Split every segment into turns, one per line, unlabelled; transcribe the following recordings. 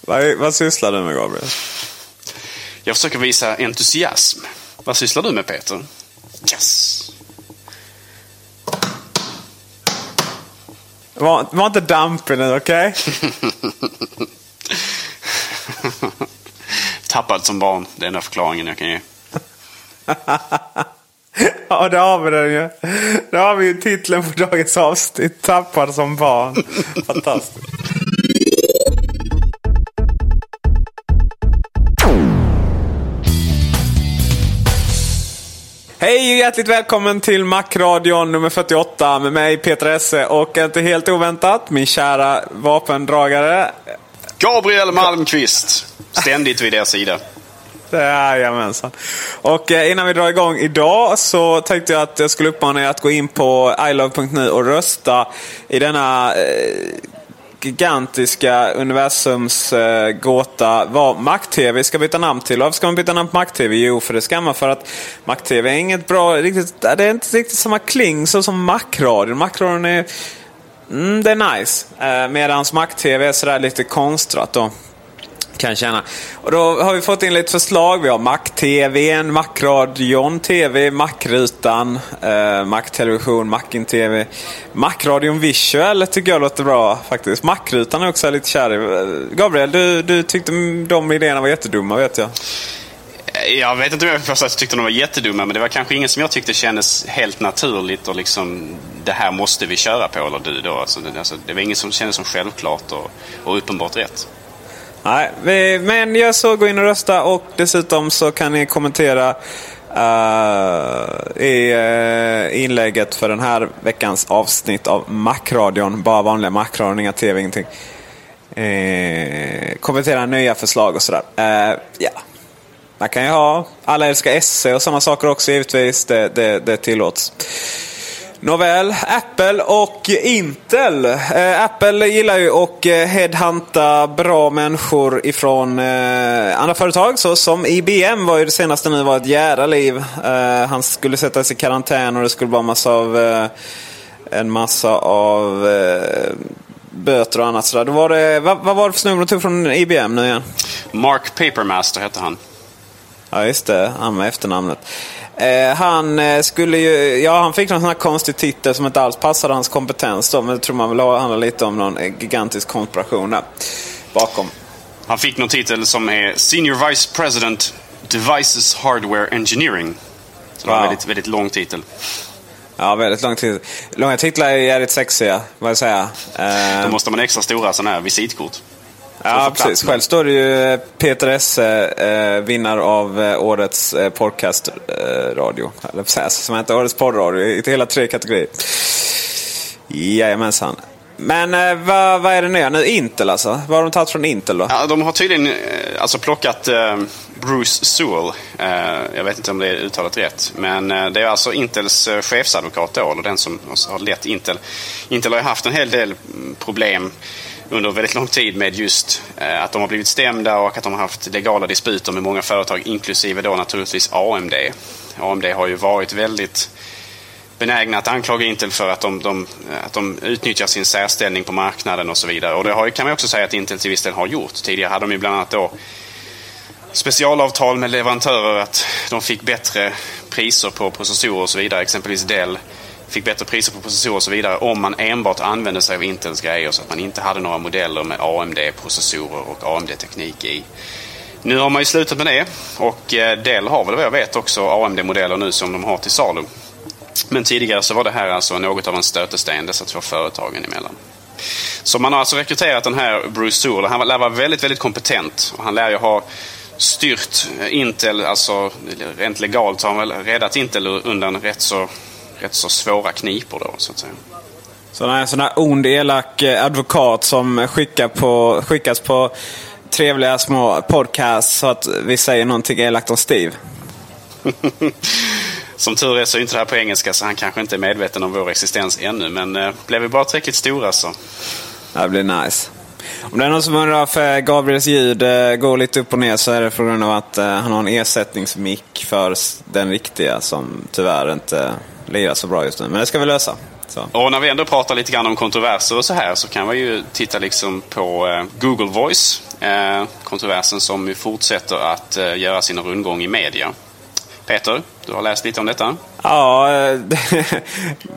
Vad, vad sysslar du med Gabriel?
Jag försöker visa entusiasm. Vad sysslar du med Peter? Yes!
Var, var inte dampig nu, okej?
Tappad som barn. Det är enda förklaringen jag kan ge.
ja, det har vi den ju. Det har vi ju titeln på dagens avsnitt. Tappad som barn. Fantastiskt. Hej och hjärtligt välkommen till Macradion nummer 48 med mig Peter Esse och inte helt oväntat min kära vapendragare.
Gabriel Malmqvist. Ständigt vid er sida.
Jajamensan. Och eh, innan vi drar igång idag så tänkte jag att jag skulle uppmana er att gå in på ilove.nu och rösta i denna eh, gigantiska universums eh, gåta vad Mac-TV ska byta namn till. Varför ska man byta namn på Mac-TV? Jo, för det ska man för att Mac-TV är inget bra, riktigt, det är inte riktigt samma kling så som Mac-radion. Mac-radion är, mm, det är nice. Eh, Medan Mac-TV är sådär lite konstrat då. Kan jag känna. Och då har vi fått in lite förslag. Vi har Mac-TV, Mac-radion TV, Mac-rutan, eh, Mac-television, Mac-in-TV. Mac-radion Visual tycker jag låter bra faktiskt. Mac-rutan är också lite kär i. Eh, Gabriel, du, du tyckte de idéerna var jättedumma vet jag.
Eh, jag vet inte om jag först tyckte de var jättedumma, men det var kanske ingen som jag tyckte kändes helt naturligt och liksom det här måste vi köra på, eller du då. Alltså, det, alltså, det var ingen som kändes som självklart och, och uppenbart rätt.
Nej, vi, men gör så gå in och rösta och dessutom så kan ni kommentera uh, i uh, inlägget för den här veckans avsnitt av Macradion. Bara vanliga Macradion, inga tv, ingenting. Uh, kommentera nya förslag och sådär. Uh, ja. Man kan ju ha Alla älskar SC och sådana saker också givetvis. Det, det, det tillåts. Nåväl, Apple och Intel. Eh, Apple gillar ju att eh, headhunta bra människor ifrån eh, andra företag. Så som IBM var ju det senaste nu var ett jädra liv. Eh, han skulle sättas i karantän och det skulle vara en massa av, eh, en massa av eh, böter och annat. Så Då var det, vad, vad var det för snubbe de tog från IBM nu igen?
Mark Papermaster hette han.
Ja, just det. Han med efternamnet. Eh, han eh, skulle ju, ja han fick någon sån här konstig titel som inte alls passade hans kompetens då, men det tror man väl handlar lite om någon gigantisk konspiration där bakom.
Han fick någon titel som är Senior Vice President Devices Hardware Engineering. Så det var en väldigt, väldigt lång titel.
Ja, väldigt lång titel. Långa titlar är jävligt sexiga, vad jag säga.
Eh, Då måste man extra stora sådana här visitkort.
Ja, precis. Själv står det ju Peter Esse, eh, vinnare av eh, årets eh, podcastradio. Eh, Eller som heter årets poddradio i hela tre kategorier. Jajamensan. Men eh, vad, vad är det nya nu? Intel alltså? Vad har de tagit från Intel då?
Ja, de har tydligen eh, alltså plockat eh, Bruce Sewell. Eh, jag vet inte om det är uttalat rätt. Men eh, det är alltså Intels eh, chefsadvokat då, eller den som har lett Intel. Intel har ju haft en hel del problem under väldigt lång tid med just eh, att de har blivit stämda och att de har haft legala disputer med många företag, inklusive då naturligtvis AMD. AMD har ju varit väldigt benägna att anklaga Intel för att de, de, eh, att de utnyttjar sin särställning på marknaden och så vidare. Och det har, kan man också säga att Intel till viss del har gjort. Tidigare hade de ju bland annat då specialavtal med leverantörer att de fick bättre priser på processorer och så vidare. Exempelvis Dell fick bättre priser på processorer och så vidare om man enbart använde sig av Intels grejer så att man inte hade några modeller med AMD-processorer och AMD-teknik i. Nu har man ju slutat med det och eh, Dell har väl vad jag vet också AMD-modeller nu som de har till salu. Men tidigare så var det här alltså något av en stötesten dessa två företagen emellan. Så man har alltså rekryterat den här Bruce Sewell. Han lär vara väldigt, väldigt kompetent. Och han lär ju ha styrt eh, Intel, alltså rent legalt har han väl räddat Intel undan rätt så, rätt så svåra knipor då, så att säga.
Så en sån här ond, elak eh, advokat som skickar på, skickas på trevliga små podcasts så att vi säger någonting elakt om Steve.
Som tur är så är inte det här på engelska så han kanske inte är medveten om vår existens ännu. Men eh, blev vi bara tillräckligt stora så.
Det blir nice. Om det är någon som undrar varför Gabriels ljud eh, går lite upp och ner så är det på grund av att eh, han har en ersättningsmick för den riktiga som tyvärr inte lirar så bra just nu. Men det ska vi lösa. Så.
Och när vi ändå pratar lite grann om kontroverser och så här så kan vi ju titta liksom på eh, Google Voice. Eh, kontroversen som ju fortsätter att eh, göra sin rundgång i media. Peter, du har läst lite om detta?
Ja,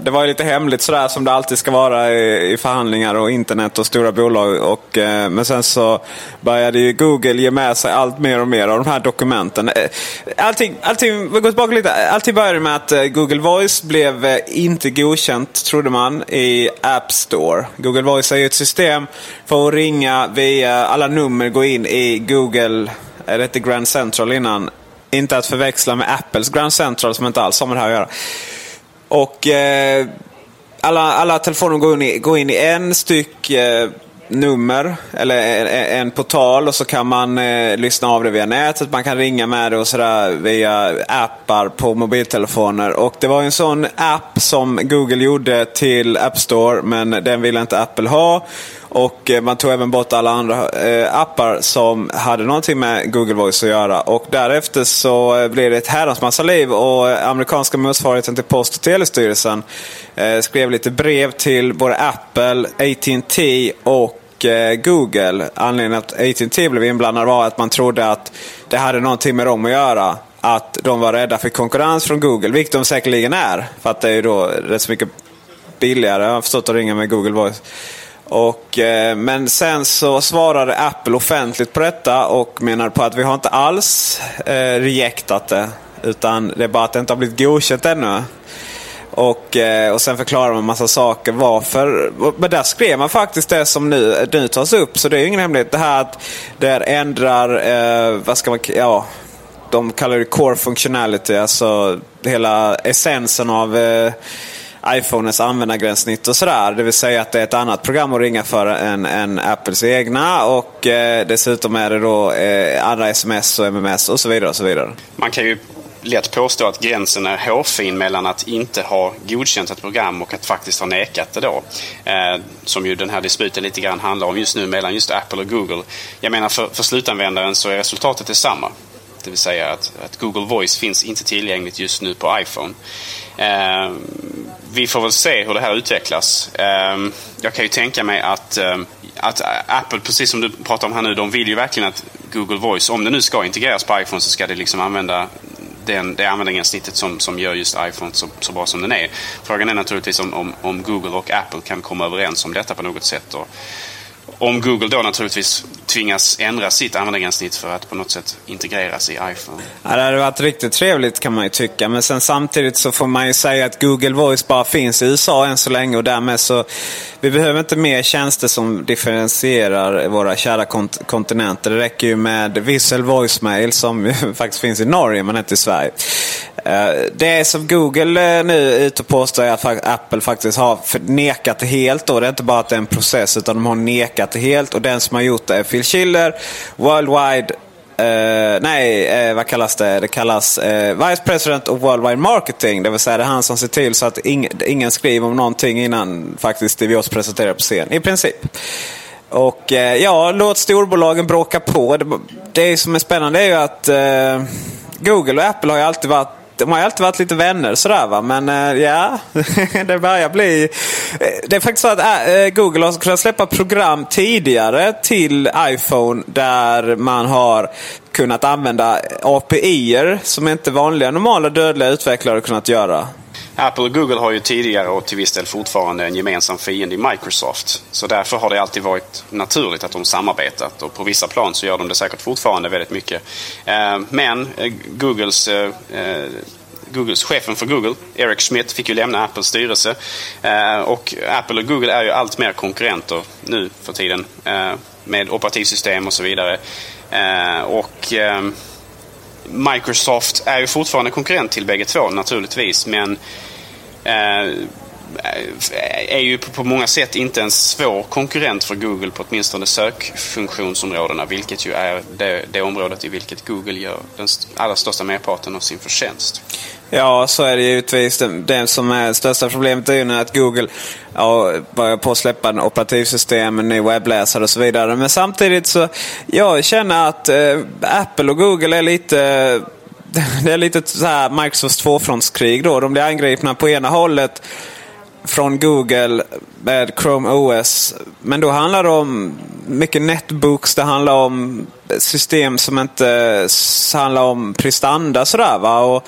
det, var ju lite hemligt sådär som det alltid ska vara i, förhandlingar och internet och stora bolag. Och, eh, men sen så började ju Google ge med sig allt mer och mer av de här dokumenten. Eh, allting, allting, vi går tillbaka lite. Allting började med att eh, Google Voice blev inte godkänt, trodde man, i App Store. Google Voice är ju ett system för att ringa via alla nummer, gå in i Google, det hette Grand Central innan? Inte att förväxla med Apples Grand Central som inte alls har med det här att göra. Och eh, alla, alla telefoner går in, i, går in i en styck eh, nummer eller en, en, portal och så kan man eh, lyssna av det via nätet. Man kan ringa med det och sådär via appar på mobiltelefoner. Och det var en sån app som Google gjorde till App Store men den ville inte Apple ha. Och eh, man tog även bort alla andra eh, appar som hade någonting med Google Voice att göra. Och därefter så eh, blev det ett herrans massa liv och amerikanska motsvarigheten till Post och telestyrelsen skrev lite brev till både Apple, AT&T och Google. Anledningen att AT&T blev inblandad var att man trodde att det hade någonting med dem att göra. Att de var rädda för konkurrens från Google, vilket de säkerligen är. För att det är ju då rätt så mycket billigare, jag har förstått, att ringa med Google Voice. Och, eh, men sen så svarade Apple offentligt på detta och menade på att vi har inte alls eh, rejektat det. Utan det är bara att det inte har blivit godkänt ännu. Och, eh, och sen förklarar man en massa saker varför. Men där skrev man faktiskt det som nu, nu tas upp. Så det är ju ingen hemlighet. Det här att det ändrar, eh, vad ska man, ja, de kallar det core functionality. Alltså hela essensen av eh, iPhones användargränssnitt och sådär. Det vill säga att det är ett annat program att ringa för än, än Apples egna. Och eh, dessutom är det då eh, andra sms och MMS och så vidare. och så vidare.
Man kan ju lätt påstå att gränsen är hårfin mellan att inte ha godkänt ett program och att faktiskt ha nekat det då. Eh, som ju den här disputen lite grann handlar om just nu mellan just Apple och Google. Jag menar för, för slutanvändaren så är resultatet detsamma. Det vill säga att, att Google Voice finns inte tillgängligt just nu på iPhone. Eh, vi får väl se hur det här utvecklas. Eh, jag kan ju tänka mig att, eh, att Apple, precis som du pratar om här nu, de vill ju verkligen att Google Voice, om det nu ska integreras på iPhone så ska det liksom använda den, det användargränssnittet som, som gör just iPhone så, så bra som den är. Frågan är naturligtvis om, om, om Google och Apple kan komma överens om detta på något sätt. Och, om Google då naturligtvis tvingas ändra sitt användargränssnitt för att på något sätt integreras i iPhone.
Ja, det hade varit riktigt trevligt kan man ju tycka. Men sen samtidigt så får man ju säga att Google Voice bara finns i USA än så länge. Och därmed så vi behöver inte mer tjänster som differentierar våra kära kont kontinenter. Det räcker ju med Visual Voicemail som faktiskt finns i Norge men inte i Sverige. Eh, det som Google eh, nu är ute och påstår är att Apple faktiskt har nekat det helt. Då. Det är inte bara att det är en process utan de har nekat det helt. Och den som har gjort det är Phil Schiller, Worldwide Uh, nej, uh, vad kallas det? Det kallas uh, Vice President of Worldwide Marketing. Det vill säga det är han som ser till så att ing, ingen skriver om någonting innan faktiskt Steve Jobs presenterar på scen. I princip. Och ja, låt storbolagen bråka på. Det, det som är spännande är ju att Google och Apple har ju alltid varit de har ju alltid varit lite vänner sådär va. Men eh, ja, det börjar bli... Eh, det är faktiskt så att eh, Google har kunnat släppa program tidigare till iPhone där man har kunnat använda API-er som inte vanliga normala dödliga utvecklare kunnat göra.
Apple och Google har ju tidigare och till viss del fortfarande en gemensam fiende i Microsoft. Så därför har det alltid varit naturligt att de samarbetat och på vissa plan så gör de det säkert fortfarande väldigt mycket. Eh, men eh, Googles eh, Googles, chefen för Google, Eric Schmidt, fick ju lämna Apples styrelse. och Apple och Google är ju allt mer konkurrenter nu för tiden med operativsystem och så vidare. och ehm, Microsoft är ju fortfarande konkurrent till bägge två naturligtvis. Men eh, är ju på många sätt inte en svår konkurrent för Google på åtminstone sökfunktionsområdena. Vilket ju är det, det området i vilket Google gör den allra största merparten av sin förtjänst.
Ja, så är det givetvis. Det, det som är största problemet är ju att Google ja, börjar på att släppa en operativsystem, en ny webbläsare och så vidare. Men samtidigt så jag känner att eh, Apple och Google är lite det är lite så här Microsofts tvåfrontskrig då. De blir angripna på ena hållet från Google med Chrome OS. Men då handlar det om mycket netbooks. Det handlar om system som inte handlar om prestanda sådär va. Och,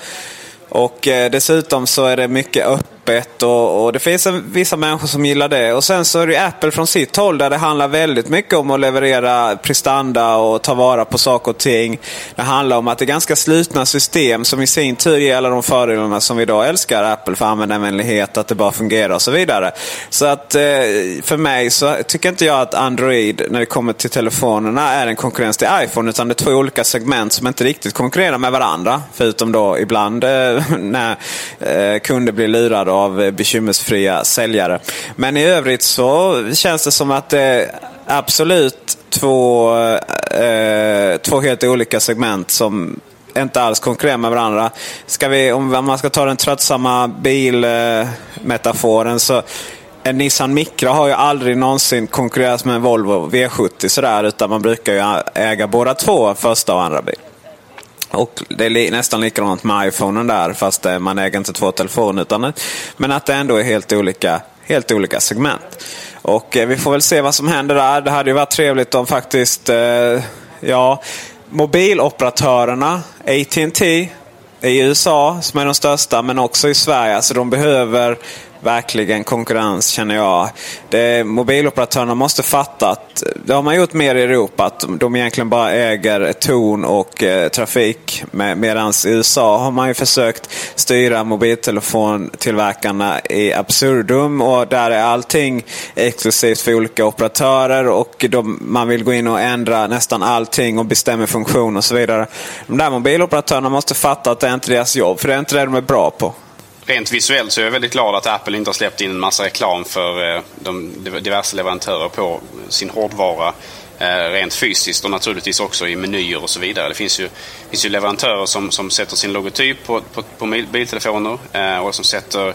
och eh, dessutom så är det mycket öppet och, och, det finns en, vissa människor som gillar det. Och sen så är det Apple från sitt håll där det handlar väldigt mycket om att leverera prestanda och ta vara på saker och ting. Det handlar om att det är ganska slutna system som i sin tur ger alla de fördelarna som vi idag älskar Apple för användarvänlighet, att det bara fungerar och så vidare. Så att eh, för mig så tycker inte jag att Android när det kommer till telefonerna är en konkurrens till iPhone utan det är två olika segment som inte riktigt konkurrerar med varandra. Förutom då ibland eh, när eh, kunder blir lurade av eh, bekymmersfria säljare. Men i övrigt så känns det som att det är absolut två, eh, eh, två helt olika segment som inte alls konkurrerar med varandra. Ska vi, om man ska ta den tröttsamma bilmetaforen så en Nissan Micra har ju aldrig någonsin konkurrerat med en Volvo V70 sådär, utan man brukar ju äga båda två, första och andra bil. Och det är nästan likadant med iPhonen där, fast eh, man äger inte två telefoner. Utan, eh, men att det ändå är helt olika, helt olika segment. Och eh, vi får väl se vad som händer där. Det hade ju varit trevligt om faktiskt, eh, ja, mobiloperatörerna, AT&T i USA som är de största, men också i Sverige. Alltså de behöver verkligen konkurrens känner jag. Det, mobiloperatörerna måste fatta att, det har man gjort mer i Europa, att de egentligen bara äger ton och eh, trafik. Med, Medan i USA har man ju försökt styra mobiltelefontillverkarna i absurdum och där är allting exklusivt för olika operatörer och de, man vill gå in och ändra nästan allting och bestämma funktion och så vidare. De där mobiloperatörerna måste fatta att det är inte deras jobb, för det är inte det de är bra på
rent visuellt så är jag väldigt glad att Apple inte har släppt in en massa reklam för eh, de diverse leverantörer på sin hårdvara eh, rent fysiskt och naturligtvis också i menyer och så vidare. Det finns ju, finns ju leverantörer som, som sätter sin logotyp på, på, på mobiltelefoner eh, och som sätter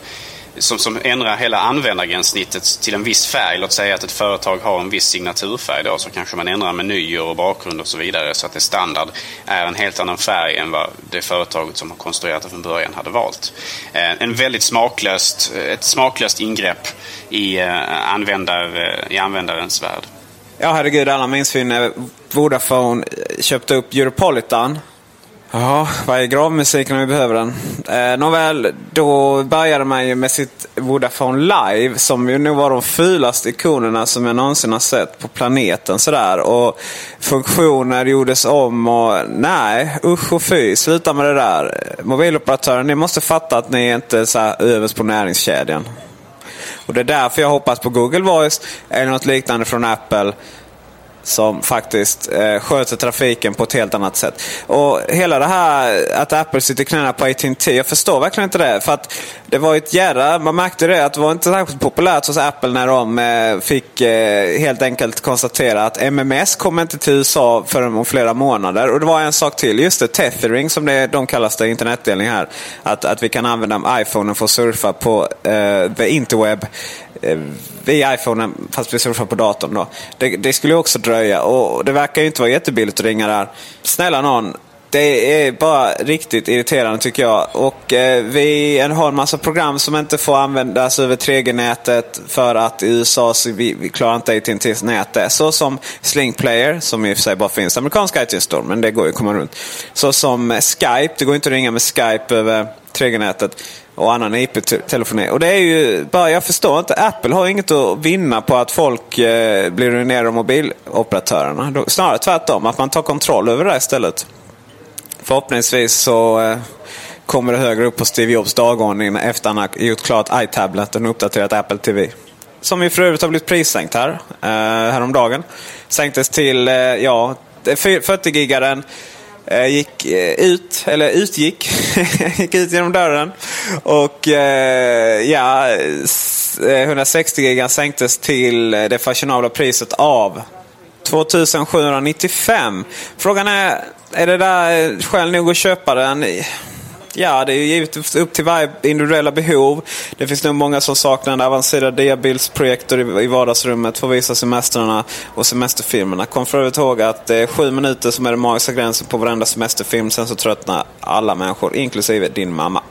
som, som ändrar hela användargränssnittet till en viss färg. Låt säga att ett företag har en viss signaturfärg då, så kanske man ändrar menyer och bakgrund och så vidare så att det standard är en helt annan färg än vad det företaget som har konstruerat det från början hade valt. Eh, en väldigt smaklöst, eh, ett smaklöst ingrepp i, eh, användar, eh, i användarens värld.
Ja, herregud. Alla minns vi när Vodafone eh, köpte upp Europolitan Ja, vad är gravmusik när vi behöver den? Eh, nåväl, då började man ju med sitt Vodafone Live som ju nog var de fulaste ikonerna som jag någonsin har sett på planeten. Sådär. Och funktioner gjordes om och nej, usch och fy, sluta med det där. Mobiloperatören, ni måste fatta att ni inte är så överst på näringskedjan. Och det är därför jag hoppas på Google Voice eller något liknande från Apple som faktiskt eh, sköter trafiken på ett helt annat sätt. Och hela det här att Apple sitter knäna på AT&T jag förstår verkligen inte det. För att det var ett jädra, man märkte det att det var inte särskilt populärt hos Apple när de eh, fick eh, helt enkelt konstatera att MMS kommer inte till USA förrän om flera månader. Och det var en sak till, just det, tethering som det, de kallas det, internetdelning här. Att, att vi kan använda iPhonen för att surfa på eh, the interweb Eh, via iPhonen fast vi surfar på datorn. Då. Det, det skulle också dröja och det verkar ju inte vara jättebilligt att ringa där. Snälla någon, det är bara riktigt irriterande tycker jag. Och eh, Vi har en massa program som inte får användas över 3G-nätet för att i USA så vi, vi klarar inte AT&T's nät Så som Sling Player, som i och för sig bara finns amerikanska iTunes Store, men det går ju att komma runt. Så som Skype, det går inte att ringa med Skype över 3G-nätet och annan IP-telefoni. Och det är ju bara, jag förstår inte. Apple har inget att vinna på att folk eh, blir ruinerade av mobiloperatörerna. Snarare tvärtom, att man tar kontroll över det istället. Förhoppningsvis så eh, kommer det högre upp på Steve Jobs dagordning efter han har gjort klart iTablet och uppdaterat Apple TV. Som ju för övrigt har blivit prissänkt här eh, häromdagen. Sänktes till, eh, ja, 40-gigaren Eh, gick eh, ut, eller utgick, gick ut genom dörren. Och eh, ja, 160 gigan sänktes till det fashionabla priset av 2795. Frågan är, är det där skäl nog att köpa den? Ja, det är ju givet upp till varje individuella behov. Det finns nog många som saknar en avancerad diabildsprojektor i vardagsrummet för att visa semestrarna och semesterfilmerna. Kom för övrigt ihåg att det är sju minuter som är den magiska gränsen på varenda semesterfilm. Sen så tröttnar alla människor, inklusive din mamma.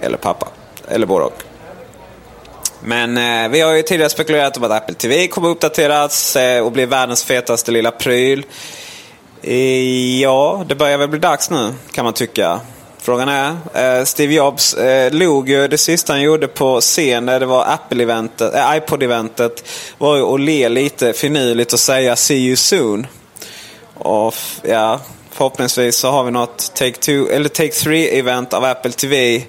Eller pappa. Eller både och. Men eh, vi har ju tidigare spekulerat om att Apple TV kommer uppdateras eh, och bli världens fetaste lilla pryl. Eh, ja, det börjar väl bli dags nu kan man tycka. Frågan är, eh, Steve Jobs eh, log ju det sista han gjorde på scen när det var Apple-eventet, äh, iPod-eventet. Var ju att le lite finurligt och säga “See you soon”. Och ja, förhoppningsvis så har vi något Take, two, eller take Three-event av Apple TV.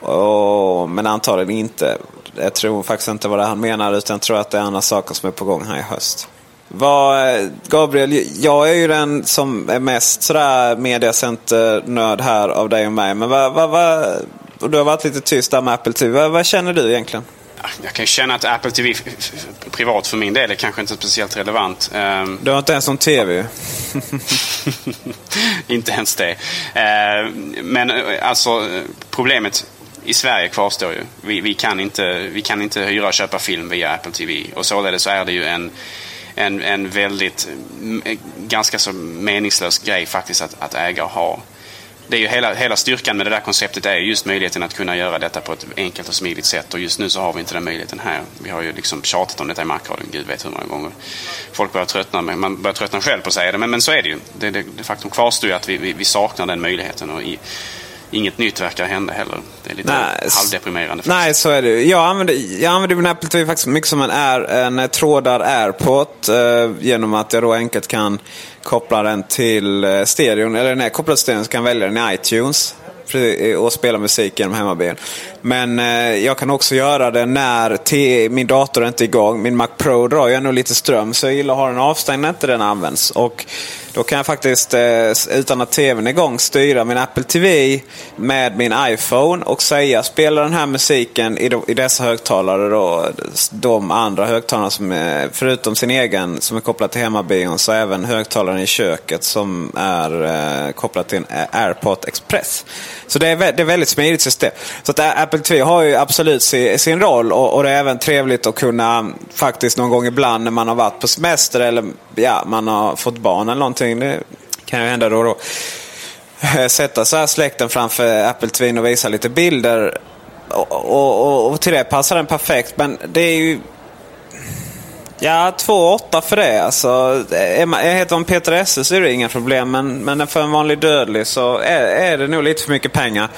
Och, men antagligen inte. Jag tror faktiskt inte vad det han menar utan jag tror att det är andra saker som är på gång här i höst. Vad, Gabriel, jag är ju den som är mest sådär mediacenter-nörd här av dig och mig. Men vad, vad, vad, du har varit lite tyst där med Apple TV. Vad, vad känner du egentligen?
Jag kan känna att Apple TV privat för min del är kanske inte speciellt relevant.
Ehm, du har inte ens någon TV?
inte ens det. Ehm, men eh, alltså problemet i Sverige kvarstår ju. Vi, vi, kan inte, vi kan inte hyra och köpa film via Apple TV. Och således är det ju en en, en väldigt, mm, eh, ganska så meningslös grej faktiskt att, att äga och ha. Det är ju hela, hela styrkan med det där konceptet är just möjligheten att kunna göra detta på ett enkelt och smidigt sätt. Och just nu så har vi inte den möjligheten här. Vi har ju liksom tjatat om detta i markradion, gud vet hur många gånger. Folk börjar tröttna, man börjar tröttna själv på att säga det, men, men så är det ju. Det, det, det faktum kvarstår ju att vi, vi, vi saknar den möjligheten. Och i, inget nytt verkar hända heller. Det är lite nej, halvdeprimerande.
Nej, så är det. Jag använder, jag använder min Apple TV faktiskt mycket som en, Air, en trådad AirPort. Eh, genom att jag då enkelt kan koppla den till eh, stereon. Eller när jag kopplar till stereon så kan jag välja den i iTunes och spela musik genom hemmabilen. Men eh, jag kan också göra det när min dator är inte är igång. Min Mac Pro drar ju ändå lite ström så jag gillar att ha den avstängd när inte den används. Och då kan jag faktiskt eh, utan att tvn är igång styra min Apple TV med min iPhone och säga spela den här musiken i, i dessa högtalare. Då, de andra högtalarna som är, förutom sin egen som är kopplad till hemmabion så även högtalaren i köket som är eh, kopplad till en eh, AirPod Express. Så det är, det är väldigt smidigt system. Så att eh, Apple TV har ju absolut sin, sin roll och, och, det är även trevligt att kunna faktiskt någon gång ibland när man har varit på semester eller ja, man har fått barn eller någonting. Det kan ju hända då och då. Eh, sätta så här släkten framför Apple Twin och visa lite bilder. Och, och, och, till det passar den perfekt. Men det är ju... Ja, 2,8 för det. Alltså, heter man Peter Esse så är det inga problem. Men, men för en vanlig dödlig så är, är det nog lite för mycket pengar.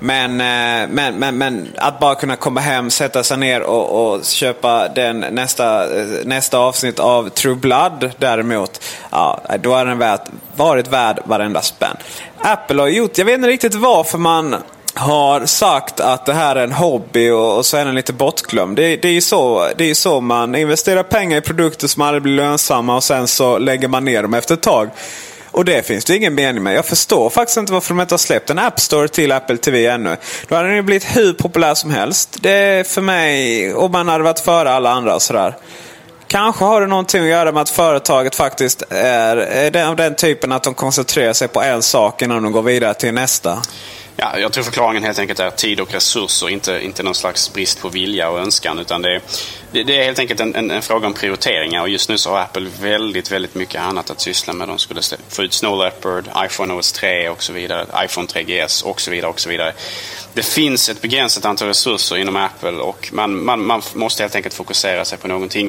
Men, eh, men, men, men att bara kunna komma hem, sätta sig ner och, och köpa den nästa, eh, nästa avsnitt av True Blood däremot. Ja, då har den värt, varit värd varenda spänn. Apple har gjort, jag vet inte riktigt varför man har sagt att det här är en hobby och, och så är den lite bortglömd. Det, det är ju så, det är så man investerar pengar i produkter som aldrig blir lönsamma och sen så lägger man ner dem efter ett tag. Och det finns det ingen mening med. Jag förstår faktiskt inte varför de inte har släppt en App Store till Apple TV ännu. Då hade den ju blivit hur populär som helst. Det är för mig, och man hade varit före alla andra och sådär. Kanske har det någonting att göra med att företaget faktiskt är, är av den typen att de koncentrerar sig på en sak innan de går vidare till nästa.
Ja, jag tror förklaringen helt enkelt är tid och resurser, inte, inte någon slags brist på vilja och önskan. Utan det, det, det är helt enkelt en, en, en, fråga om prioriteringar och just nu så har Apple väldigt, väldigt mycket annat att syssla med. De skulle få ut Snow Leopard, iPhone OS 3 och så vidare, iPhone 3GS och så vidare. och så vidare. Det finns ett begränsat antal resurser inom Apple och man, man, man måste helt enkelt fokusera sig på någonting.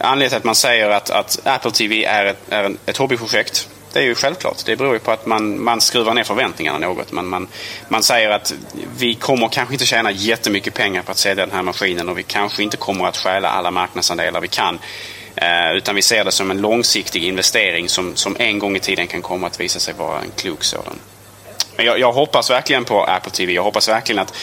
Anledningen till att man säger att, att Apple TV är ett, är en, ett hobbyprojekt det är ju självklart. Det beror ju på att man, man skruvar ner förväntningarna något. Man, man, man säger att vi kommer kanske inte tjäna jättemycket pengar på att sälja den här maskinen och vi kanske inte kommer att stjäla alla marknadsandelar vi kan. Eh, utan vi ser det som en långsiktig investering som, som en gång i tiden kan komma att visa sig vara en klok sådan. Men jag, jag hoppas verkligen på Apple TV. Jag hoppas verkligen att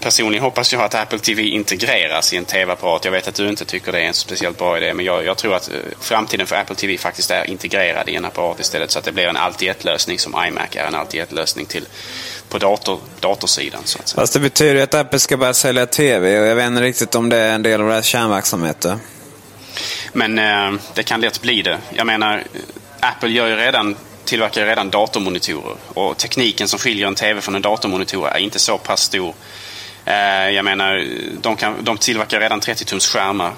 personligen hoppas jag att Apple TV integreras i en tv-apparat. Jag vet att du inte tycker det är en speciellt bra idé, men jag, jag tror att eh, framtiden för Apple TV faktiskt är integrerad i en apparat istället. Så att det blir en allt i ett-lösning som iMac är en allt i ett-lösning till på dator, datorsidan. Så att säga.
Fast det betyder ju att Apple ska börja sälja TV och jag vet inte riktigt om det är en del av deras kärnverksamheter.
Men eh, det kan lätt bli det. Jag menar, Apple gör ju redan tillverkar ju redan datormonitorer. Och tekniken som skiljer en TV från en datormonitor är inte så pass stor. Eh, jag menar, de, kan, de tillverkar redan 30-tums skärmar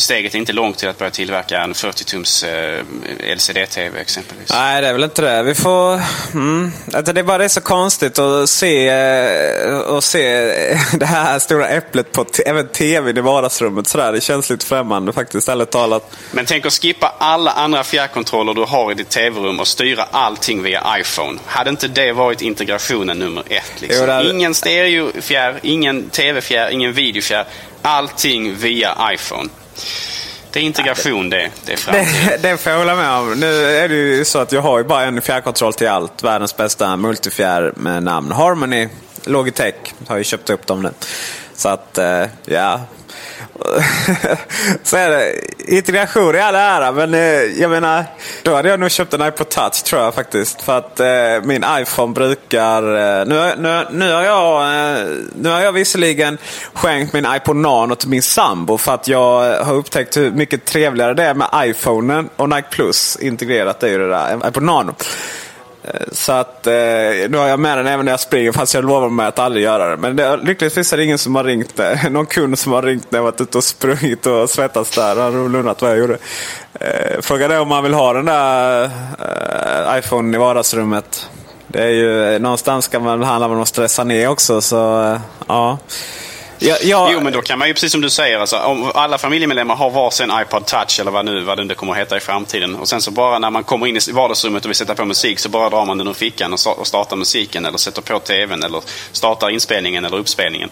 steget är inte långt till att börja tillverka en 40-tums eh, LCD-TV exempelvis.
Nej, det är väl inte det. Vi får... Mm. Alltså, det är bara det är så konstigt att se, att eh, se det här stora äpplet på även TVn i vardagsrummet. Sådär. Det känns lite främmande faktiskt, ärligt talat.
Men tänk att skippa alla andra fjärrkontroller du har i ditt TV-rum och styra allting via iPhone. Hade inte det varit integrationen nummer ett? Liksom? Jo, hade... Ingen stereofjärr, ingen TV-fjärr, ingen videofjärr allting via iPhone. Det är integration det. Det är.
Det, det får jag hålla med om. Nu är det ju så att jag har ju bara en fjärrkontroll till allt. Världens bästa multifjärr med namn Harmony. Logitech har ju köpt upp dem nu. Så att, eh, ja. så är det. Integration i all ära, men eh, jag menar, då hade jag nog köpt en iPod Touch tror jag faktiskt. För att eh, min iPhone brukar... Eh, nu, nu, nu, har jag, nu har jag visserligen skänkt min iPod Nano till min sambo för att jag har upptäckt hur mycket trevligare det är med iPhonen och Nike Plus integrerat i det där iPod Nano. Så att eh, nu har jag med den även när jag springer fast jag lovar mig att aldrig göra det. Men det, lyckligtvis är det ingen som har ringt det. Eh, någon kund som har ringt när jag varit ute och sprungit och svettats där. Han har undrat vad jag gjorde. Eh, frågan är om man vill ha den där eh, iPhone i vardagsrummet. Det är ju eh, någonstans ska man handla med att stressa ner också. Så eh, ja. Ja, ja.
Jo, men då kan man ju precis som du säger, alltså, om alla familjemedlemmar har varsin iPod touch eller vad nu vad det nu kommer att heta i framtiden. Och sen så bara när man kommer in i vardagsrummet och vill sätta på musik så bara drar man den ur fickan och och startar musiken eller sätter på tvn eller startar inspelningen eller uppspelningen.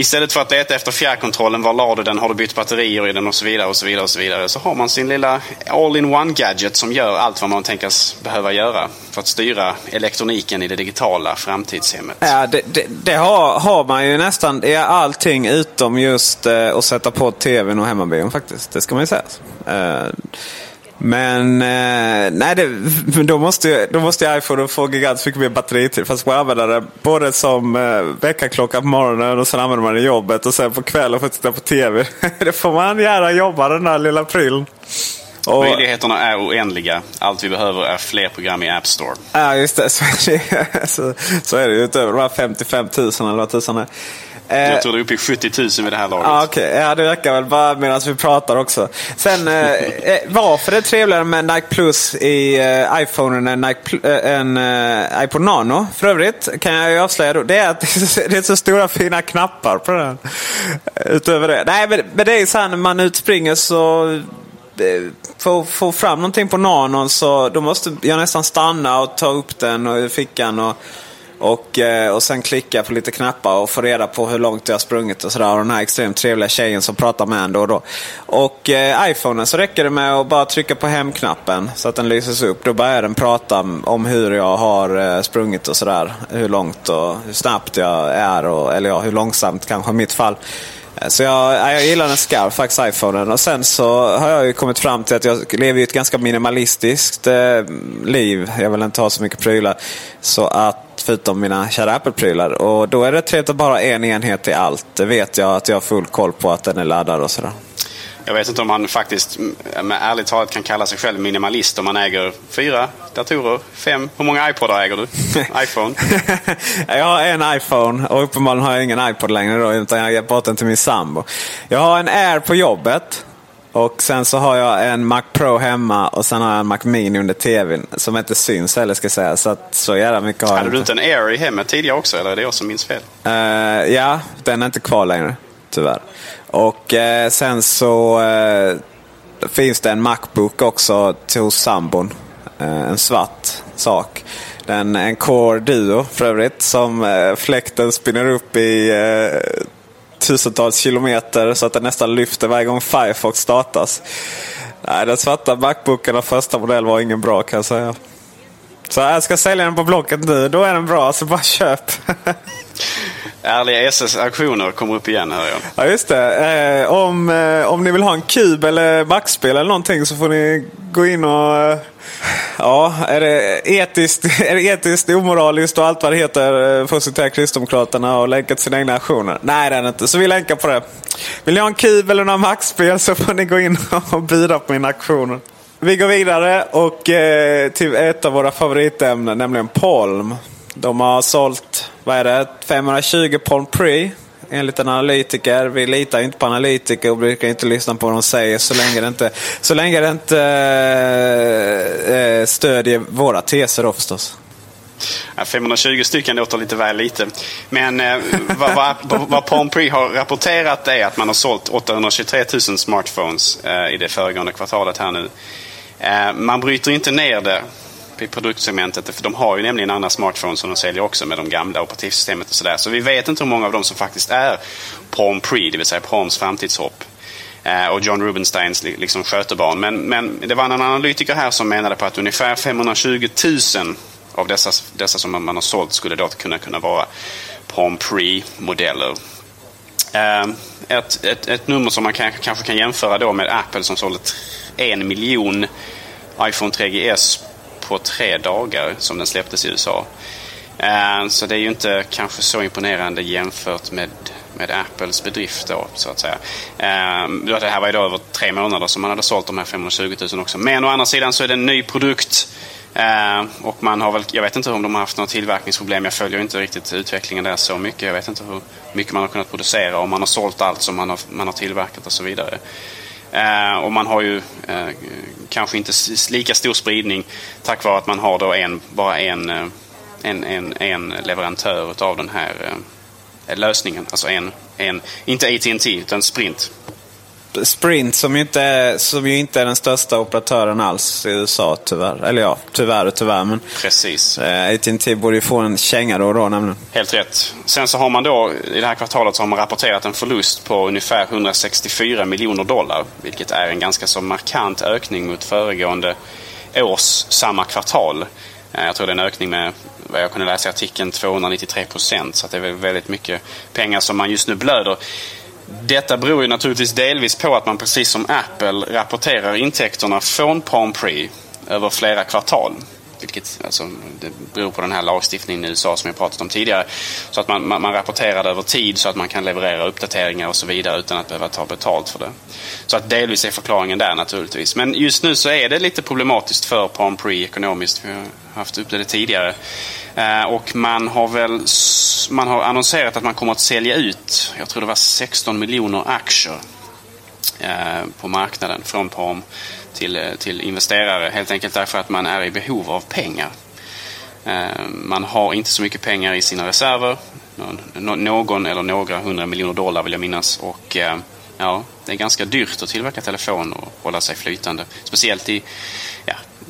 Istället för att leta efter fjärrkontrollen, var la du den, har du bytt batterier i den och så vidare och så vidare och så vidare. Så har man sin lilla all-in-one gadget som gör allt vad man tänkas behöva göra för att styra elektroniken i det digitala framtidshemmet.
Ja, det, det, det har, har man ju nästan i allting utom just eh, att sätta på tvn och hemmabion faktiskt. Det ska man ju säga. Eh, men eh, nej, det, då, måste, då måste iPhone få gigantiskt mycket mer batteritid. Fast man använder det både som eh, väckarklocka på morgonen och sen använder man det i jobbet. Och sen på kvällen för att titta på tv. det får man gärna jobba den där lilla prylen. Och,
Möjligheterna är oändliga. Allt vi behöver är fler program i App Store.
Ja, just det. Så är det, så, så är det ju utöver de här 55 000 eller vad tusan är. Eh,
Jag tror det är uppe i 70 000 vid det här laget.
Ja, okej. Ja, det räcker väl bara medan vi pratar också. Sen, eh, eh, varför det är trevligare med Nike Plus i eh, iPhonen än Nike eh, än, eh, iPod Nano, för övrigt, kan jag ju avslöja då, det är att det är så stora fina knappar på den. Utöver det. Nej, men, men det är så här när man utspringer så för att få fram någonting på nanon så då måste jag nästan stanna och ta upp den och i fickan. Och, och, eh, och sen klicka på lite knappar och få reda på hur långt jag har sprungit och sådär. Och den här extremt trevliga tjejen som pratar med en då och då. Och eh, iPhonen så räcker det med att bara trycka på hemknappen så att den lyses upp. Då börjar den prata om hur jag har eh, sprungit och sådär. Hur långt och hur snabbt jag är. Och, eller ja, hur långsamt kanske i mitt fall. Eh, så jag, eh, jag gillar den skarpt faktiskt, iPhonen. Och sen så har jag ju kommit fram till att jag lever ett ganska minimalistiskt eh, liv. Jag vill inte ha så mycket prylar. Så att, förutom mina kära Apple-prylar. Och då är det trevligt att bara ha en enhet i allt. Det vet jag att jag har full koll på att den är laddad och sådär.
Jag vet inte om man faktiskt mm, med ärligt talat kan kalla sig själv minimalist om man äger fyra datorer, fem. Hur många iPodar äger du? iPhone?
jag har en iPhone och uppenbarligen har jag ingen iPod längre då, utan jag har gett bort den till min sambo. Jag har en Air på jobbet. Och sen så har jag en Mac Pro hemma och sen har jag en Mac Mini under tvn. Som inte syns heller ska jag säga. Så, att, så jävla mycket har jag
Hade du inte en Air i hemmet tidigare också? Eller är det jag som minns fel?
Eh, ja, den är inte kvar längre. Tyvärr. Och eh, sen så eh, finns det en Macbook också till sambon. En svart sak. Den, en Core Duo för övrigt. Som fläkten spinner upp i tusentals kilometer så att den nästan lyfter varje gång Firefox startas. Nej, den svarta Macbooken av första modell var ingen bra kan jag säga. Så jag ska sälja den på Blocket nu. Då är den bra, så bara köp.
Ärliga SS-auktioner kommer upp igen hör jag.
Ja, just det. Eh, om, eh, om ni vill ha en kub eller backspel eller någonting så får ni gå in och... Eh, ja, är det, etiskt, är det etiskt omoraliskt och allt vad det heter eh, för att citera Kristdemokraterna och länka till sina egna aktioner? Nej, det är det inte. Så vi länkar på det. Vill ni ha en kub eller några backspel så får ni gå in och bjuda på mina aktioner. Vi går vidare och eh, till ett av våra favoritämnen, nämligen Palm. De har sålt, vad är det, 520 Palm Pre enligt en analytiker. Vi litar inte på analytiker och brukar inte lyssna på vad de säger så länge det inte, så länge det inte eh, eh stödjer våra teser då förstås.
520 stycken låter lite väl lite. Men eh, vad, vad, vad Palm Pre har rapporterat är att man har sålt 823 000 smartphones eh, i det föregående kvartalet här nu. Eh, man bryter inte ner det i produktsegmentet för de har ju nämligen andra smartphones som de säljer också med de gamla operativsystemet och sådär. Så vi vet inte hur många av dem som faktiskt är Palm Pre, det vill säga Palms framtidshopp. Eh, och John Rubensteins liksom skötebarn. Men, men det var en analytiker här som menade på att ungefär 520 000 av dessa, dessa som man har sålt skulle då kunna, kunna vara Palm Pre-modeller. Eh, ett, ett, ett nummer som man kan, kanske kan jämföra då med Apple som sålde en miljon iPhone 3GS på tre dagar som den släpptes i USA. Eh, så det är ju inte kanske så imponerande jämfört med, med Apples bedrift då, så att säga. Eh, det här var ju då över tre månader som man hade sålt de här 520 000 också. Men å andra sidan så är det en ny produkt. Eh, och man har väl, jag vet inte om de har haft några tillverkningsproblem. Jag följer inte riktigt utvecklingen där så mycket. Jag vet inte hur mycket man har kunnat producera, om man har sålt allt som man har, man har tillverkat och så vidare. Eh, och man har ju eh, kanske inte lika stor spridning tack vare att man har då en, bara en, eh, en, en, en leverantör av den här eh, lösningen. Alltså en, en, inte AT&T utan Sprint.
Sprint som ju, inte är, som ju inte är den största operatören alls i USA tyvärr. Eller ja, tyvärr och tyvärr. Men
Precis.
Eh, AT&T borde ju få en känga då och då nämligen.
Helt rätt. Sen så har man då i det här kvartalet så har man rapporterat en förlust på ungefär 164 miljoner dollar. Vilket är en ganska så markant ökning mot föregående års samma kvartal. Eh, jag tror det är en ökning med, vad jag kunde läsa i artikeln, 293 procent. Så det är väldigt mycket pengar som man just nu blöder. Detta beror ju naturligtvis delvis på att man precis som Apple rapporterar intäkterna från Palm Pre över flera kvartal. Vilket alltså, det beror på den här lagstiftningen i USA som jag pratat om tidigare. Så att man, man, man rapporterar det över tid så att man kan leverera uppdateringar och så vidare utan att behöva ta betalt för det. Så att delvis är förklaringen där naturligtvis. Men just nu så är det lite problematiskt för Palm Pre ekonomiskt. Vi har haft upp det tidigare. Eh, och man har väl man har annonserat att man kommer att sälja ut, jag tror det var 16 miljoner aktier eh, på marknaden från Palm till, eh, till investerare. Helt enkelt därför att man är i behov av pengar. Man har inte så mycket pengar i sina reserver. Någon eller några hundra miljoner dollar vill jag minnas. Och ja, det är ganska dyrt att tillverka telefon och hålla sig flytande. Speciellt i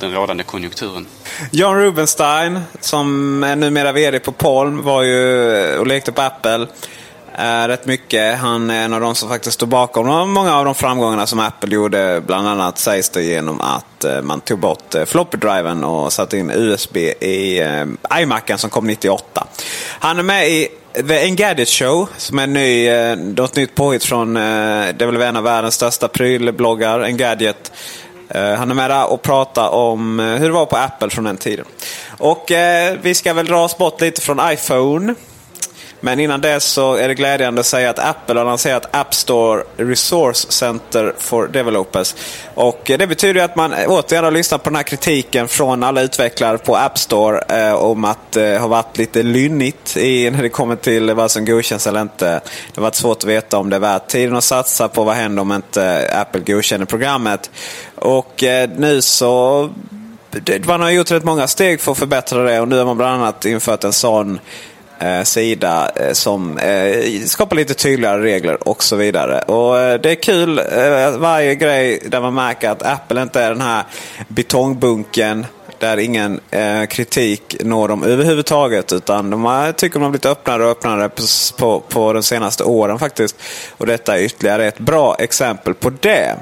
den rådande konjunkturen.
John Rubenstein, som är numera VD på Palm, var ju och lekte på Apple eh, rätt mycket. Han är en av de som faktiskt står bakom många av de framgångarna som Apple gjorde. Bland annat sägs det genom att eh, man tog bort äh, floppy-driven och satte in USB i eh, iMacen som kom 98. Han är med i The Engadget Show, som är en ny, eh, något nytt påhitt från, det är väl en av världens största prylbloggar, Engadget. Eh, han är med där och pratar om eh, hur det var på Apple från den tiden. Och eh, vi ska väl dra oss bort lite från iPhone. Men innan dess så är det glädjande att säga att Apple har lanserat App Store Resource Center for Developers. Och eh, det betyder att man eh, återigen har lyssnat på den här kritiken från alla utvecklare på App Store eh, om att eh, det har varit lite lynnigt i, när det kommer till vad som godkänns eller inte. Det har varit svårt att veta om det är värt tiden att satsa på vad händer om inte Apple godkänner programmet. Och eh, nu så man har gjort rätt många steg för att förbättra det och nu har man bland annat infört en sån eh, sida eh, som eh, skapar lite tydligare regler och så vidare. Och eh, Det är kul eh, varje grej där man märker att Apple inte är den här betongbunken där ingen eh, kritik når dem överhuvudtaget. Utan de har, tycker de har blivit öppnare och öppnare på, på, på de senaste åren faktiskt. Och detta är ytterligare ett bra exempel på det.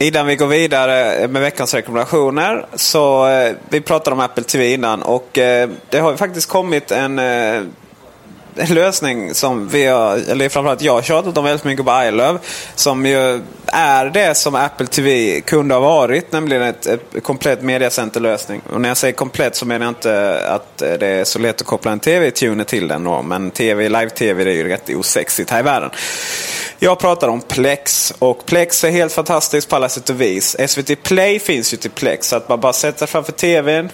Innan vi går vidare med veckans rekommendationer. Så eh, Vi pratade om Apple TV innan och eh, det har faktiskt kommit en eh, lösning som vi har, eller framförallt jag har tjatat om väldigt mycket på iLove. Som ju är det som Apple TV kunde ha varit, nämligen ett, ett komplett mediacenterlösning. Och när jag säger komplett så menar jag inte att det är så lätt att koppla en TV-tuner till den. Då. Men TV, live-TV det är ju rätt osexigt här i världen. Jag pratar om Plex och Plex är helt fantastiskt på alla sätt och vis. SVT Play finns ju till Plex så att man bara sätter sig framför TVn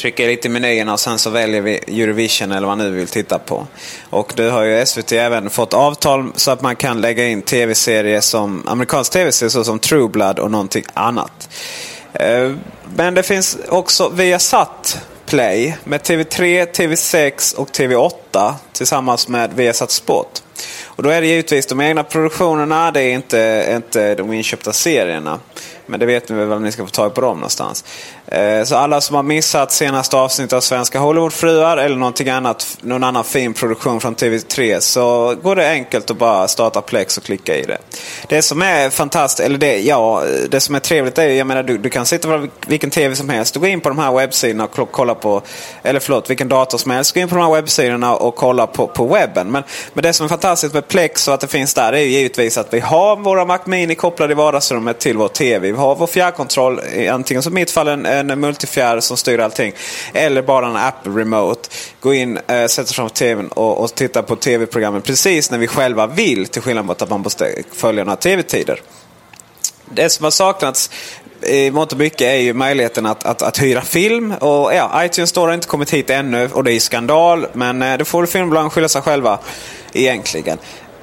trycker lite i menyerna och sen så väljer vi Eurovision eller vad man nu vill titta på. Och nu har ju SVT även fått avtal så att man kan lägga in tv-serier som amerikansk tv-serie såsom True Blood och någonting annat. Eh, men det finns också Viasat Play med TV3, TV6 och TV8 tillsammans med Viasat Sport. Och då är det givetvis de egna produktionerna, det är inte, inte de inköpta serierna. Men det vet ni väl var ni ska få tag på dem någonstans. Eh, Så alla som har missat senaste avsnittet av Svenska Hollywoodfruar eller någonting annat, någon annan fin produktion från TV3 så går det enkelt att bara starta Plex och klicka i det. Det som är fantastiskt, eller det, ja, det som är trevligt är jag menar du, du kan sitta på vilken TV som helst. Du går in på de här webbsidorna och kolla på, eller förlåt, vilken dator som helst. Gå in på de här webbsidorna och kolla på, på webben. Men, men det som är fantastiskt med Plex och att det finns där är ju givetvis att vi har våra Mac Mini kopplade i vardagsrummet till vår TV. Vi har vår fjärrkontroll, antingen som i mitt fall en, en multifjärr som styr allting. Eller bara en app remote. Gå in, eh, sätta sig framför TVn och, och titta på TV-programmen precis när vi själva vill. Till skillnad mot att man måste följa några TV-tider. Det som har saknats i mångt och mycket är ju möjligheten att, att, att hyra film. Och ja, iTunes Store har inte kommit hit ännu och det är skandal. Men eh, det får filmbolagen skylla sig själva egentligen.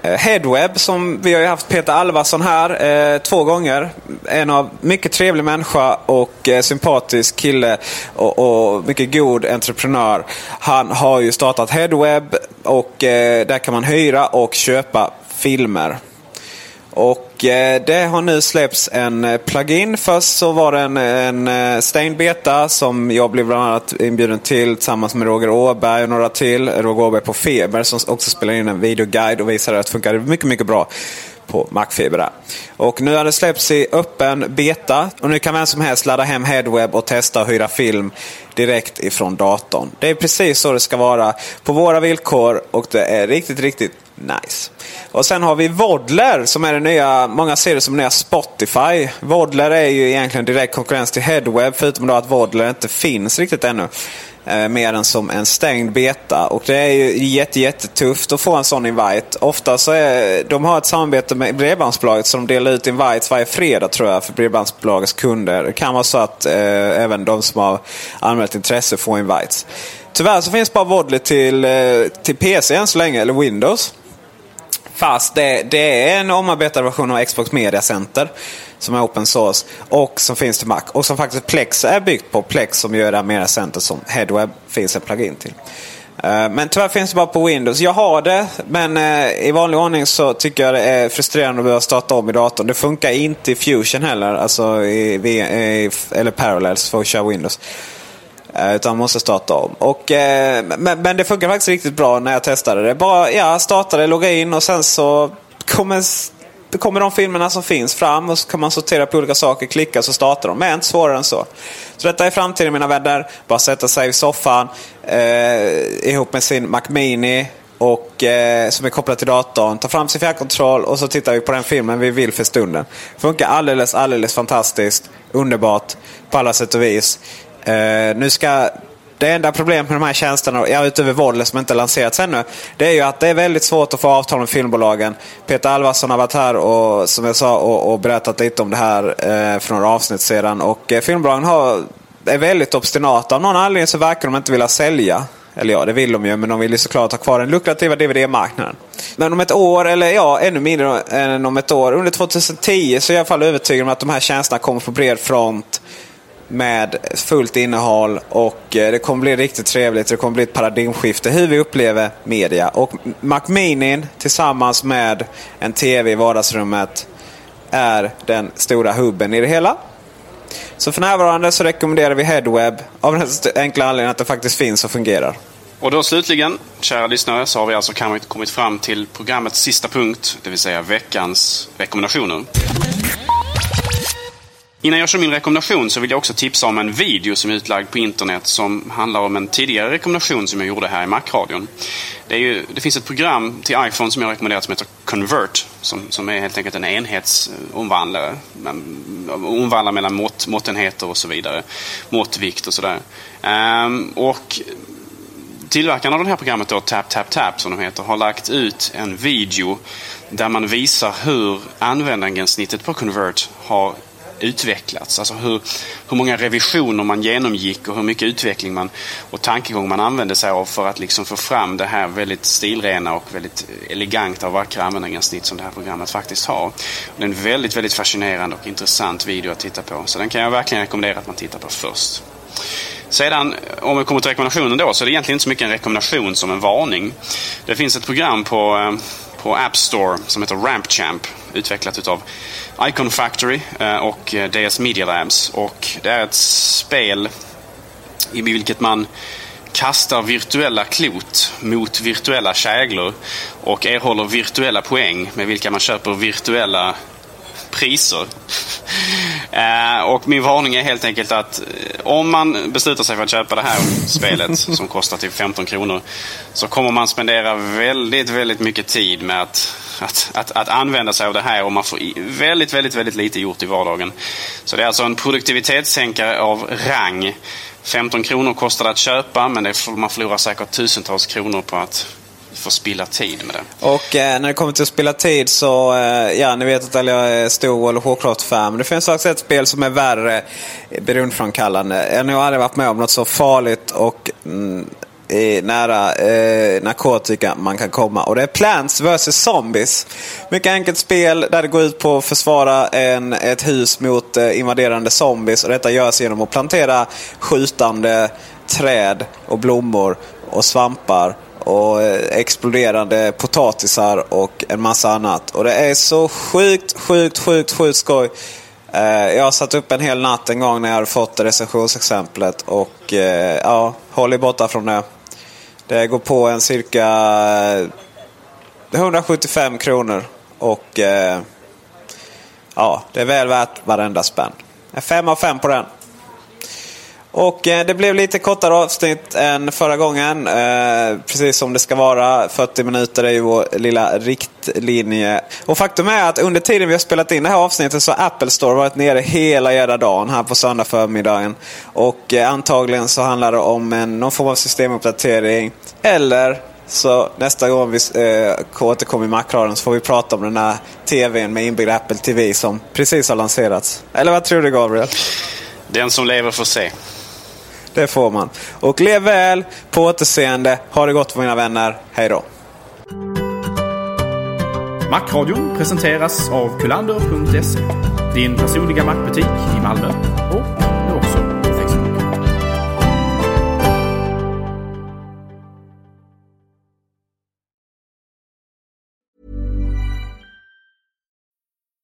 Eh, Headweb som vi har ju haft Peter Alvarsson här eh, två gånger. En av mycket trevlig människa och eh, sympatisk kille och, och, mycket god entreprenör. Han har ju startat Headweb och eh, där kan man hyra och köpa filmer. Och Eh, det har nu släppts en eh, plugin. Först så var det en, en eh, Beta som jag blev bland annat inbjuden till tillsammans med Roger Åberg och några till. Roger Åberg på Feber som också spelade in en videoguide och visade att det funkade mycket, mycket bra på Macfiber där. Och nu har det släppts i öppen beta och nu kan vem som helst ladda hem Headweb och testa och hyra film direkt ifrån datorn. Det är precis så det ska vara på våra villkor och det är riktigt, riktigt nice. Och sen har vi Vodler som är det nya, många ser det som nya Spotify. Vodler är ju egentligen direkt konkurrens till Headweb förutom då att Vodler inte finns riktigt ännu. Eh, mer än som en stängd beta. Och det är ju jätte, jättetufft att få en sån invite. Ofta så är, de har ett samarbete med Bredbandsbolaget så de delar ut invites varje fredag tror jag för Bredbandsbolagets kunder. Det kan vara så att eh, även de som har anmält intresse får invites. Tyvärr så finns bara Vodler till, eh, till PC än så länge, eller Windows. Fast det, det, är en omarbetad version av Xbox Media Center som är open source och som finns till Mac. Och som faktiskt Plex är byggt på. Plex som gör det Media Center som Headweb finns en plugin till. Eh, men tyvärr finns det bara på Windows. Jag har det, men eh, i vanlig ordning så tycker jag det är frustrerande att behöva starta om i datorn. Det funkar inte i Fusion heller, alltså i, eller Parallels för att köra Windows. Eh, utan man måste starta om. Och, eh, men, men, det funkar faktiskt riktigt bra när jag testade det. Bara ja, starta det, logga in och sen så kommer, kommer de filmerna som finns fram och så kan man sortera på olika saker, klicka så startar de. Men inte svårare än så. Så detta är framtiden mina vänner. Bara sätta sig i soffan eh, ihop med sin Mac Mini och, eh, som är kopplad till datorn. Ta fram sin fjärrkontroll och så tittar vi på den filmen vi vill för stunden. Funkar alldeles, alldeles fantastiskt. Underbart på alla sätt och vis. Uh, nu ska det enda problemet med de här tjänsterna, ja, utöver Volle som inte lanserats ännu, det är ju att det är väldigt svårt att få avtal med filmbolagen. Peter Alvarsson har varit här och, som jag sa, och, och berättat lite om det här eh, för några avsnitt sedan. Och eh, filmbolagen har, är väldigt obstinata. Av någon anledning så verkar de inte vilja sälja. Eller ja, det vill de ju, men de vill ju såklart ha kvar den lukrativa DVD-marknaden. Men om ett år, eller ja, ännu mindre än om ett år, under 2010 så är jag i alla fall övertygad om att de här tjänsterna kommer på bred front med fullt innehåll och eh, det kommer bli riktigt trevligt. Det kommer bli ett paradigmskifte hur vi upplever media. Och Mac Mini tillsammans med en TV i vardagsrummet är den stora hubben i det hela. Så för närvarande så rekommenderar vi Headweb av den enkla anledningen att det faktiskt finns och fungerar.
Och då slutligen, kära lyssnare, så har vi alltså kommit fram till programmets sista punkt, det vill säga veckans rekommendationer. Innan jag kör min rekommendation så vill jag också tipsa om en video som är utlagd på internet som handlar om en tidigare rekommendation som jag gjorde här i Mac-radion. Det, det, finns ett program till iPhone som jag rekommenderar som heter Convert. Som, som är helt enkelt en enhetsomvandlare. Omvandlar mellan mått, måttenheter och så vidare. Måttvikt och sådär. Ehm, och tillverkarna av det här programmet då, Tap Tap Tap som de heter, har lagt ut en video där man visar hur användargränssnittet på Convert har utvecklats. Alltså hur, hur många revisioner man genomgick och hur mycket utveckling man och tankegång man använde sig av för att liksom få fram det här väldigt stilrena och väldigt eleganta och vackra användargränssnitt som det här programmet faktiskt har. Det är en väldigt, väldigt fascinerande och intressant video att titta på. Så den kan jag verkligen rekommendera att man tittar på först. Sedan, om vi kommer till rekommendationen då, så är det egentligen inte så mycket en rekommendation som en varning. Det finns ett program på, eh, på App Store som heter Rampchamp, Utvecklat utav Icon Factory eh, och eh, DS Media Labs. Och det är ett spel i vilket man kastar virtuella klot mot virtuella käglor och erhåller virtuella poäng med vilka man köper virtuella priser. Eh, och min varning är helt enkelt att eh, om man beslutar sig för att köpa det här spelet som kostar typ 15 kronor så kommer man spendera väldigt, väldigt mycket tid med att, att, att, att använda sig av det här och man får väldigt, väldigt, väldigt lite gjort i vardagen. Så det är alltså en produktivitetssänkare av rang. 15 kronor kostar det att köpa men det, man förlorar säkert tusentals kronor på att få spilla tid med det.
Och eh, när det kommer till att spilla tid så, eh, ja ni vet att jag är stor World of Warcraft-fan. Men det finns också ett spel som är värre eh, beroendeframkallande. Jag har nog aldrig varit med om något så farligt och mm, nära eh, narkotika man kan komma. Och det är Plants vs Zombies. Mycket enkelt spel där det går ut på att försvara en, ett hus mot eh, invaderande zombies. Och detta görs genom att plantera skjutande träd och blommor och svampar och eh, exploderande potatisar och en massa annat. Och det är så sjukt, sjukt, sjukt, sjukt skoj. Eh, jag har satt upp en hel natt en gång när jag hade fått recensionsexemplet och eh, ja, håll er borta från det. Det går på en cirka 175 kronor och ja, det är väl värt varenda spänn. En fem av fem på den. Och eh, det blev lite kortare avsnitt än förra gången. Eh, precis som det ska vara. 40 minuter är ju vår lilla riktlinje. Och faktum är att under tiden vi har spelat in det här avsnittet så har Apple Store varit nere hela jävla dagen här på söndag förmiddagen. Och eh, antagligen så handlar det om en, någon form av systemuppdatering. Eller så nästa gång vi eh, återkommer i Macradion så får vi prata om den här TVn med inbyggd Apple TV som precis har lanserats. Eller vad tror du Gabriel?
Den som lever får se.
Det får man. Och lev väl, på återseende. Ha det gott mina vänner. Hej då.
Macradion presenteras av kulander.se. Din personliga mackbutik i Malmö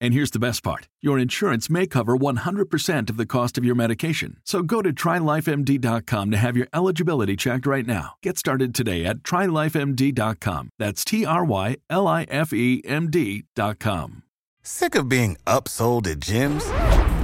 And here's the best part your insurance may cover 100% of the cost of your medication. So go to trylifemd.com to have your eligibility checked right now. Get started today at trylifemd.com. That's T R Y L I F E M D.com.
Sick of being upsold at gyms?